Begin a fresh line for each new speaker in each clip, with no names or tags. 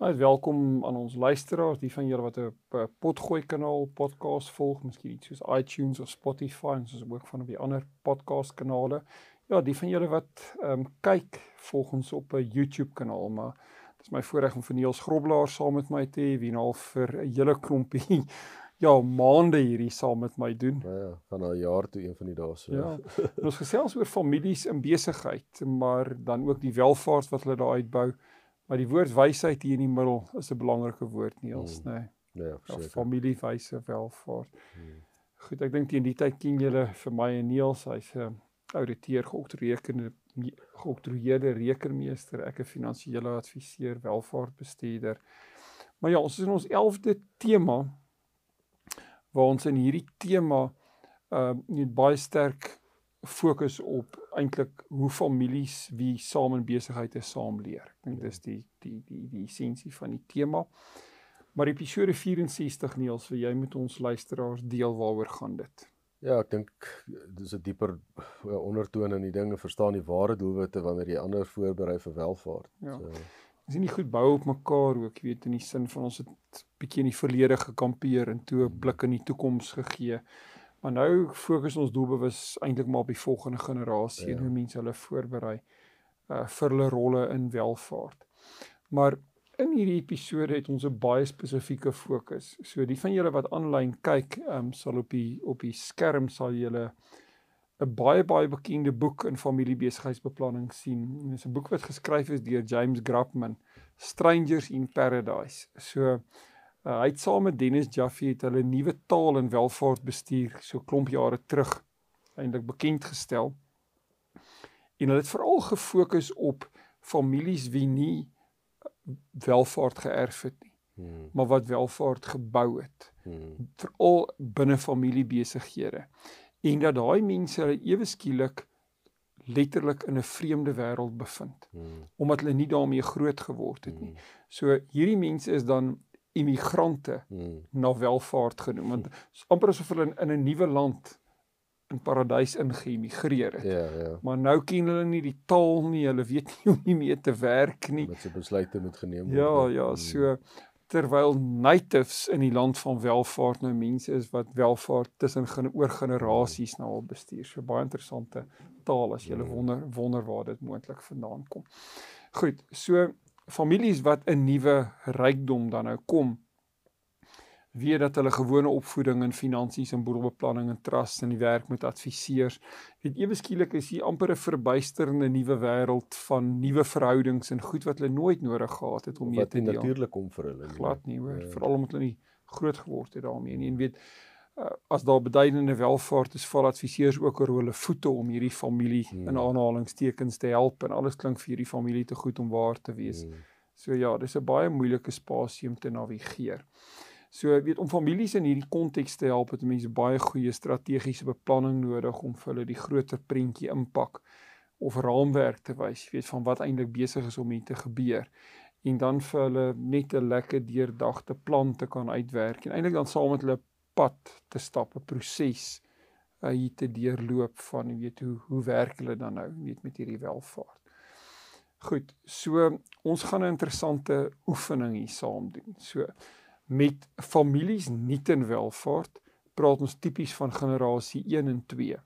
Baie welkom aan ons luisteraars, die van julle wat op uh, Potgooi kanaal podcast volg, miskien iets soos iTunes of Spotify en soos ook van op die ander podcast kanale. Ja, die van julle wat ehm um, kyk volg ons op 'n YouTube kanaal, maar dit is my voorreg om vir Niels Groblaar saam met my te hê wie nou vir 'n hele klompie ja, maande hierdie saam met my doen.
Ja, ja van 'n jaar toe een van die dae so.
Ja. ons gesels oor families in besigheid, maar dan ook die welvaart wat hulle daar uitbou. Maar die woord wysheid hier in die middel is 'n belangrike woord Niels, hmm. nê. Nee.
Ja, seker.
Ja, familiewyse welvaart. Hmm. Goed, ek dink teen die tyd ken julle vir my en Niels, hy's 'n ouditeur geoktroeëerde geoktroeëerde rekenmeester, ek 'n finansiële adviseur, welvaartbestuurder. Maar ja, ons is in ons 11de tema waar ons in hierdie tema uh net baie sterk fokus op eintlik hoe families wie saam in besigheid is saam leer. Ek dink dis die die die die essensie van die tema. Maar episode 64 Niels, wil jy met ons luisteraars deel waaroor gaan dit?
Ja, ek dink dis 'n dieper eh, ondertoon in die dinge, verstaan die ware doelwitte wanneer jy ander voorberei vir welvaart.
Ja. So Ons nie goed bou op mekaar ook, jy weet in die sin van ons het bietjie in die verlede gekampeer en toe 'n blik in die toekoms gegee. Maar nou fokus ons doelbewus eintlik maar op die volgende generasie ja. en hoe mense hulle voorberei uh vir hulle rolle in welvaart. Maar in hierdie episode het ons 'n baie spesifieke fokus. So die van julle wat aanlyn kyk, um sal op die op die skerm sal julle 'n baie baie bekende boek in familiebesigheidsbeplanning sien. Dit is 'n boek wat geskryf is deur James Grabman, Strangers in Paradise. So Uh, hy het saam met Dennis Jaffe het hulle nuwe taal en welvaart bestuur so klomp jare terug eintlik bekend gestel. En hulle het veral gefokus op families wie nie welvaart geërf het nie, hmm. maar wat welvaart gebou het. Hmm. Veral binne familiebesighede. En dat daai mense hulle ewe skielik letterlik in 'n vreemde wêreld bevind hmm. omdat hulle nie daarmee groot geword het nie. Hmm. So hierdie mense is dan immigrante hmm. na welvaart genoem want amper asof hulle in, in 'n nuwe land in paradys ingeëmigreer het.
Ja, ja.
Maar nou ken hulle nie die taal nie, hulle weet nie hoe nie meer te werk nie.
Met se besluite moet geneem word.
Ja, ja, hmm. so terwyl natives in die land van welvaart nou mense is wat welvaart tussen oor generasies nou al bestuur. So baie interessante taal as jy hmm. wonder wonder waar dit moontlik vandaan kom. Goed, so families wat 'n nuwe rykdom dan nou kom weet dat hulle gewone opvoeding en finansies en boedelbeplanning en trust en die werk met adviseurs weet ewe skielik is hier amper 'n verbuisterende nuwe wêreld van nuwe verhoudings en goed wat hulle nooit nodig gehad het om mee te deel.
Wat natuurlik kom vir hulle.
Glad nie hoor, ja. veral omdat hulle nie groot geword het daarmee nie en weet uh, as daar beduidende welvaart is, val adviseurs ook oor hulle voete om hierdie familie hmm. in aanhalingstekens te help en alles klink vir hierdie familie te goed om waar te wees. Hmm. So ja, dis 'n baie moeilike spasie om te navigeer. So weet om families in hierdie konteks te help, het mense baie goeie strategiese beplanning nodig om vir hulle die groter prentjie impak of raamwerk te wys, weet van wat eintlik besig is om hier te gebeur en dan vir hulle net 'n lekker deurdagte plan te kan uitwerk en eintlik dan saam met hulle pad te stap, 'n proses uh, hier te deurloop van weet hoe hoe werk hulle dan nou weet met hierdie welvaart. Goed, so ons gaan 'n interessante oefening hier saam doen. So met families nie ten welvaart praat ons tipies van generasie 1 en 2.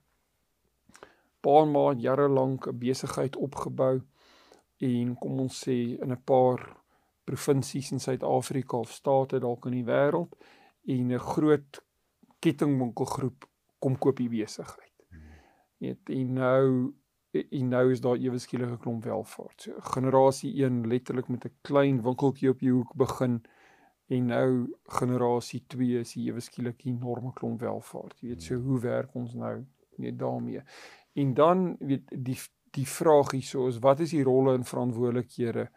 Paar maand jare lank 'n besigheid opgebou en kom ons sê in 'n paar provinsies in Suid-Afrika of state dalk in die wêreld en 'n groot kettingwinkelgroep kom koop die besigheid. Net en nou en nou is daar ewe skielik 'n klomp welvaart. So generasie 1 letterlik met 'n klein winkeltjie op die hoek begin en nou generasie 2 is ewe skielik 'n enorme klomp welvaart. Jy weet so hoe werk ons nou net daarmee? En dan weet die die vraag hierso is wat is die rolle en verantwoordelikhede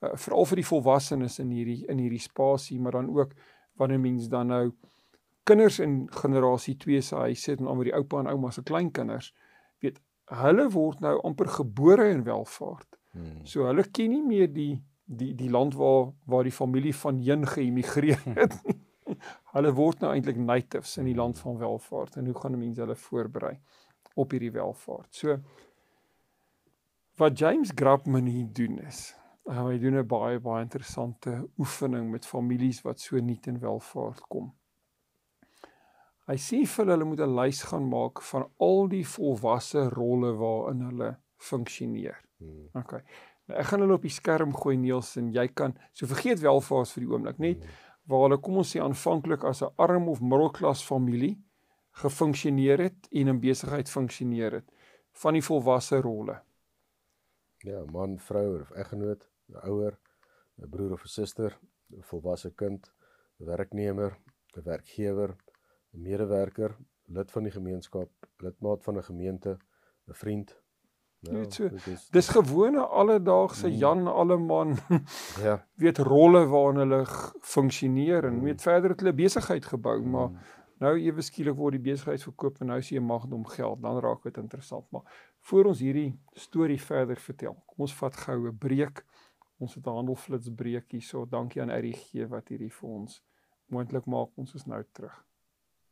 uh, veral vir die volwassenes in hierdie in hierdie spasie, maar dan ook wanneer mens dan nou kinders in generasie 2 se huis sit en almal die oupa en ouma se kleinkinders, weet hulle word nou amper gebore in welvaart. Hmm. So hulle ken nie meer die die die land waar waar die familie van heen geëmigreer het hulle word nou eintlik natives in die land van welvaart en hoe gaan mense hulle voorberei op hierdie welvaart? So wat James Grabman hier doen is uh, hy doen 'n baie baie interessante oefening met families wat so nie in welvaart kom. Hy sê vir hulle moet 'n lys gaan maak van al die volwasse rolle waarin hulle funksioneer. Hmm. OK. Nou ek gaan hulle op die skerm gooi Niels en jy kan so vergeet welvaart vir die oomblik net hmm. waar hulle kom ons sê aanvanklik as 'n arm of middelklas familie gefunksioneer het en in besigheid funksioneer het van die volwasse rolle.
Ja, man, vrou of eggenoot, 'n ouer, 'n broer of 'n suster, 'n volwasse kind, 'n werknemer, 'n werkgewer, 'n medewerker, lid van die gemeenskap, lidmaat van 'n gemeente, 'n vriend.
Nou, so, dis, dis gewone alledaagse mm. Jan alleman. ja. Weet rolle waarin hulle funksioneer en mm. weet verder het hulle besigheid gebou, mm. maar nou ewe skielik word die besigheid verkoop en nou sien jy magdom geld, dan raak dit interessant. Maar voor ons hierdie storie verder vertel, kom ons vat gou 'n breek. Ons het 'n handelflits breek hierso. Dankie aan RGG wat hierdie vir ons moontlik maak. Ons is nou terug.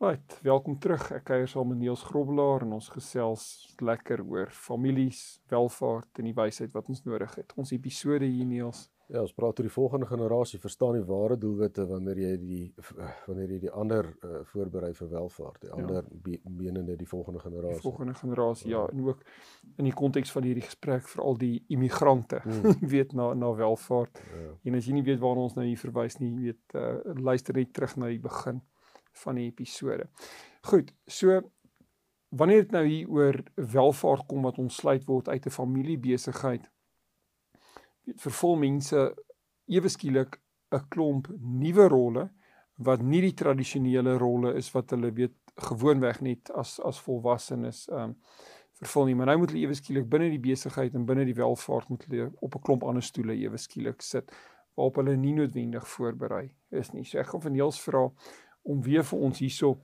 Right, welkom terug. Ek kuier saam met Niels Grobbelaar en ons gesels lekker oor families, welvaart en die wysheid wat ons nodig het. Ons episode hier Niels.
Ja, ons praat oor die volgende generasie, verstaan die ware doelwitte wanneer jy die wanneer jy die ander uh, voorberei vir welvaart, die ja. ander menende die volgende generasie.
Die volgende generasie, ja, en ook in die konteks van hierdie gesprek vir al die immigrante, hmm. weet na na welvaart. Ja. En as jy nie weet waarna ons nou hier verwys nie, weet uh, luister net terug na die begin van die episode. Goed, so wanneer dit nou hier oor welvaart kom wat ontsluit word uit 'n familiebesigheid, weet vervul mense ewe skielik 'n klomp nuwe rolle wat nie die tradisionele rolle is wat hulle weet gewoonweg net as as volwassenes ehm um, vervul nie, maar nou moet hulle ewe skielik binne die besigheid en binne die welvaart moet hulle op 'n klomp ander stoele ewe skielik sit waarop hulle nie noodwendig voorberei is nie. So ek gaan van Niels vra om weer vir ons hierso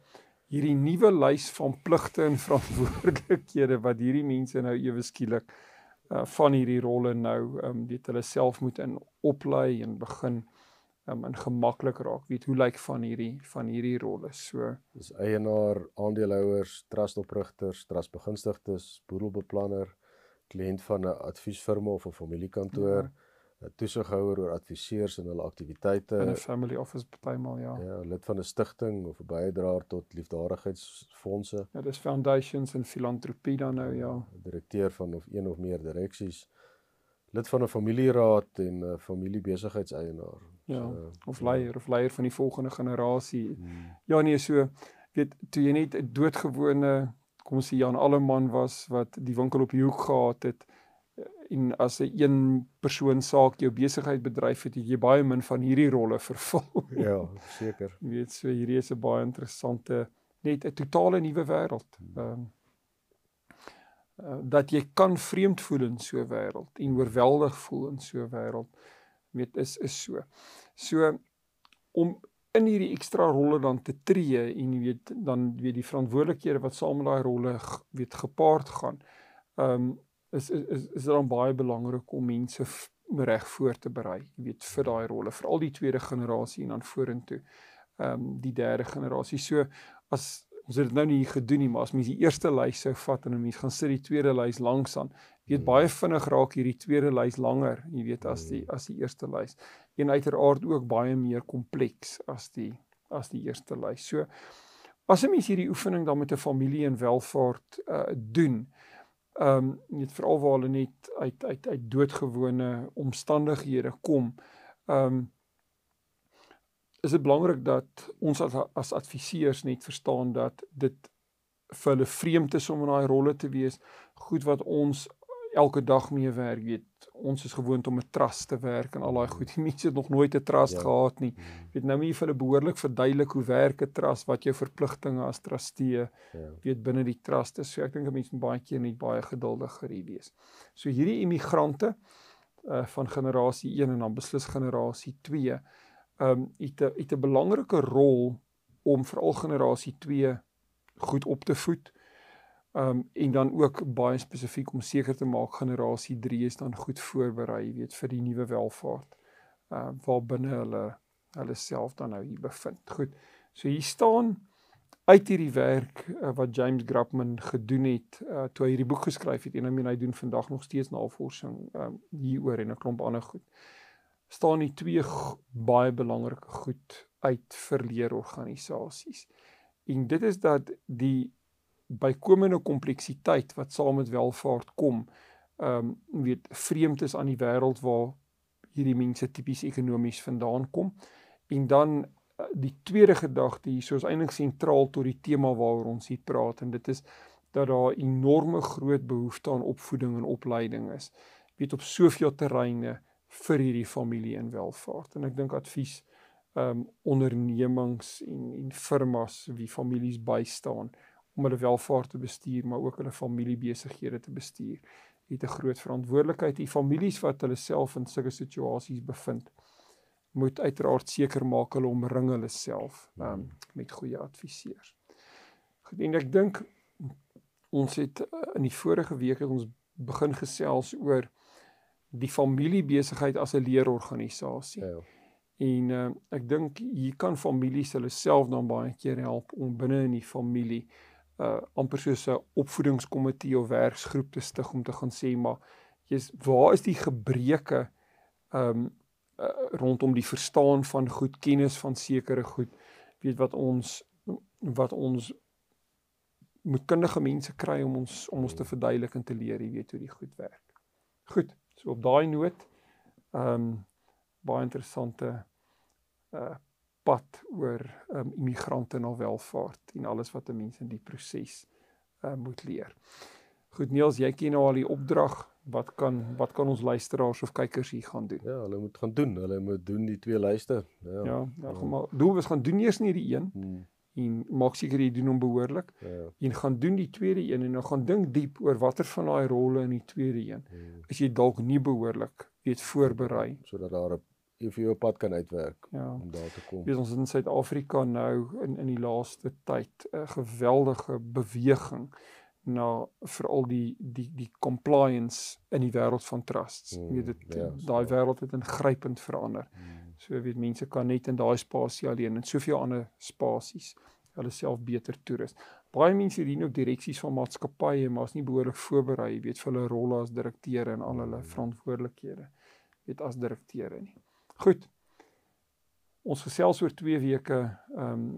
hierdie nuwe lys van pligte en verantwoordelikhede wat hierdie mense nou ewe skielik uh, van hierdie rolle nou um, weet hulle self moet in oplei en begin um, en gemaklik raak weet hoe lyk van hierdie van hierdie rolle. So
dis eienaar aandeelhouers trustoprigters trustbegunstigdes boedelbeplanner kliënt van 'n adviesfirma of 'n familiekantoor ja toesighouer oor adviseurs en hulle aktiwiteite
in 'n family office partymal ja.
Ja, lid van 'n stigting of 'n bydraer tot liefdadigheidsfondse.
Ja, dis foundations en filantropie dan nou ja.
Direkteur van of een of meer direksies. Lid van 'n familieraad en 'n familiebesigheidseienaar.
Ja, so, of leier ja. of leier van die volgende generasie. Hmm. Ja nee, so weet toe jy net 'n doodgewone kom ons sê Jan Alleman was wat die winkel op die hoek gehad het en as 'n een persoon saak jou besigheid bedryf het, het jy baie min van hierdie rolle vervul.
ja, seker.
Jy weet so hierdie is 'n baie interessante net 'n totale nuwe wêreld. Hmm. Ehm um, uh, dat jy kan vreemd voel in so 'n wêreld en oorweldig voel in so 'n wêreld. Weet is is so. So om in hierdie ekstra rolle dan te tree en jy weet dan weet die verantwoordelikhede wat saam met daai rolle weet gepaard gaan. Ehm um, is is is, is dan baie belangrik om mense reg voor te berei, jy weet vir daai rolle, veral die tweede generasie en dan vorentoe. Ehm um, die derde generasie. So as ons het dit nou nie gedoen nie, maar as mens die eerste lys sou vat en 'n mens gaan sit die tweede lys langs aan, weet baie vinnig raak hierdie tweede lys langer, jy weet as die hmm. as die eerste lys. En uiteraard ook baie meer kompleks as die as die eerste lys. So as 'n mens hierdie oefening dan met 'n familie en welvaart uh doen, Ehm um, net veral waar hulle net uit uit uit doodgewone omstandighede kom. Ehm um, is dit belangrik dat ons as, as adviseurs net verstaan dat dit vir hulle vreemd is om in daai rolle te wees. Goed wat ons elke dag mee werk, weet ons is gewoond om met trust te werk en al daai goed. Die mense het nog nooit 'n trust ja. gehad nie. Mm. Weet nou moet jy vir hulle behoorlik verduidelik hoe werk 'n trust, wat jou verpligtinge as trustee ja. weet binne die trust is. So ek dink 'n mens moet baie keer net baie geduldiger hier wees. So hierdie immigrante uh van generasie 1 en dan beslis generasie 2 um het 'n het 'n belangrike rol om veral generasie 2 goed op te voed. Um en dan ook baie spesifiek om seker te maak generasie 3 is dan goed voorberei, weet vir die nuwe welvaart. Uh waar binne hulle hulle self dan nou hier bevind. Goed. So hier staan uit hierdie werk uh, wat James Grabman gedoen het uh, toe hy hierdie boek geskryf het en I mean hy doen vandag nog steeds navorsing um hieroor en 'n klomp ander goed. staan hier twee baie belangrike goed uit vir leerorganisasies. En dit is dat die bykomende kompleksiteit wat saam met welvaart kom, ehm um, weet vreemd is aan die wêreld waar hierdie mense tipies ekonomies vandaan kom. En dan uh, die tweede gedagte hier, soos eintlik sentraal tot die tema waaroor ons hier praat en dit is dat daar enorme groot behoefte aan opvoeding en opleiding is. Weet op soveel terreine vir hierdie familie en welvaart. En ek dink advies ehm um, ondernemings en en firmas wie families bystaan om hulle welvaart te bestuur, maar ook hulle familiebesighede te bestuur. Het 'n groot verantwoordelikheid. Die families wat hulle self in sulke situasies bevind, moet uiteraard seker maak hulle omring hulle self um, met goeie adviseurs. Goed, en ek dink ons het uh, in die vorige week het ons begin gesels oor die familiebesigheid as 'n leerorganisasie. Ja. En uh, ek dink hier kan families hulle self dan baie keer help om binne in die familie uh amper soos 'n opvoedingskomitee of werksgroep te stig om te gaan sê maar jy's waar is die gebreke um uh, rondom die verstaan van goed kennis van sekere goed weet wat ons wat ons moet kundige mense kry om ons om ons te verduidelik en te leer jy weet hoe die goed werk. Goed, so op daai noot um baie interessante uh pad oor um, immigrante na welvaart en alles wat 'n mens in die proses uh, moet leer. Goed Niels, jy ken nou al die opdrag. Wat kan wat kan ons luisteraars of kykers hier gaan doen?
Ja, hulle moet gaan doen. Hulle moet doen die twee lyste.
Ja. Ja, ja, kom maar. Doen ons gaan doen eers nie die een hmm. en maak seker jy doen hom behoorlik. Ja. En gaan doen die tweede een en dan gaan dink diep oor watter van daai rolle in die tweede een. Hmm. As jy dalk nie behoorlik weet voorberei
sodat daar 'n jy vir jou pad kan uitwerk
ja.
om daar te kom.
Weet ons in Suid-Afrika nou in in die laaste tyd 'n geweldige beweging na veral die die die compliance in die wêreld van trusts. Mm, weet dit ja, daai wêreld het ingrypend verander. Mm. So weet mense kan net in daai spasie alleen en soveel ander spasies hulle self beter toerus. Baie mense dien ook direksies van maatskappye maar is nie behoorlik voorberei weet vir hulle rolle as direkteure en al hulle mm. verantwoordelikhede weet as direkteure nie. Goed. Ons gesels oor 2 weke ehm um,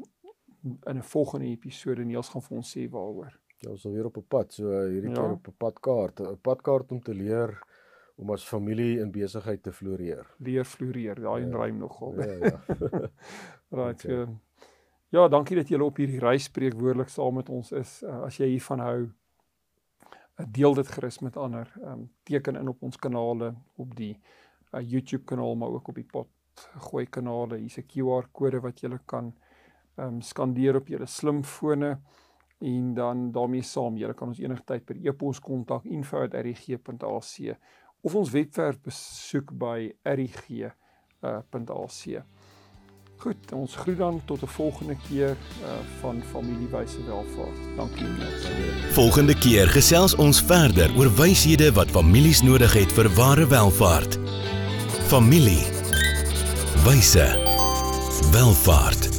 in 'n volgende episode en Niels gaan vir ons sê waaroor.
Ja, ons is weer op 'n pad, so hierdie ja. keer op 'n padkaart, 'n padkaart om te leer om as familie in besigheid te floreer.
Leer floreer, daai ja. rym nogal. Ja, ja. right. Okay. So, ja, dankie dat julle op hierdie reis spreekwoordelik saam met ons is. Uh, as jy hiervan hou, uh, deel dit gerus met ander. Ehm um, teken in op ons kanale op die 'n YouTube kanaal maar ook op die pot gooi kanale. Hier's 'n QR kode wat jy kan ehm um, skandeer op jou slimfone en dan daarmee saam jy kan ons enigtyd per e-pos kontak info@rg.ac of ons webwerf besoek by rg.ac. Uh, Goed, ons groet dan tot 'n volgende keer uh, van familiewyse welvaart. Dankie net.
Volgende keer gesels ons verder oor wyshede wat families nodig het vir ware welvaart. Familie. Wyse. Welvaart.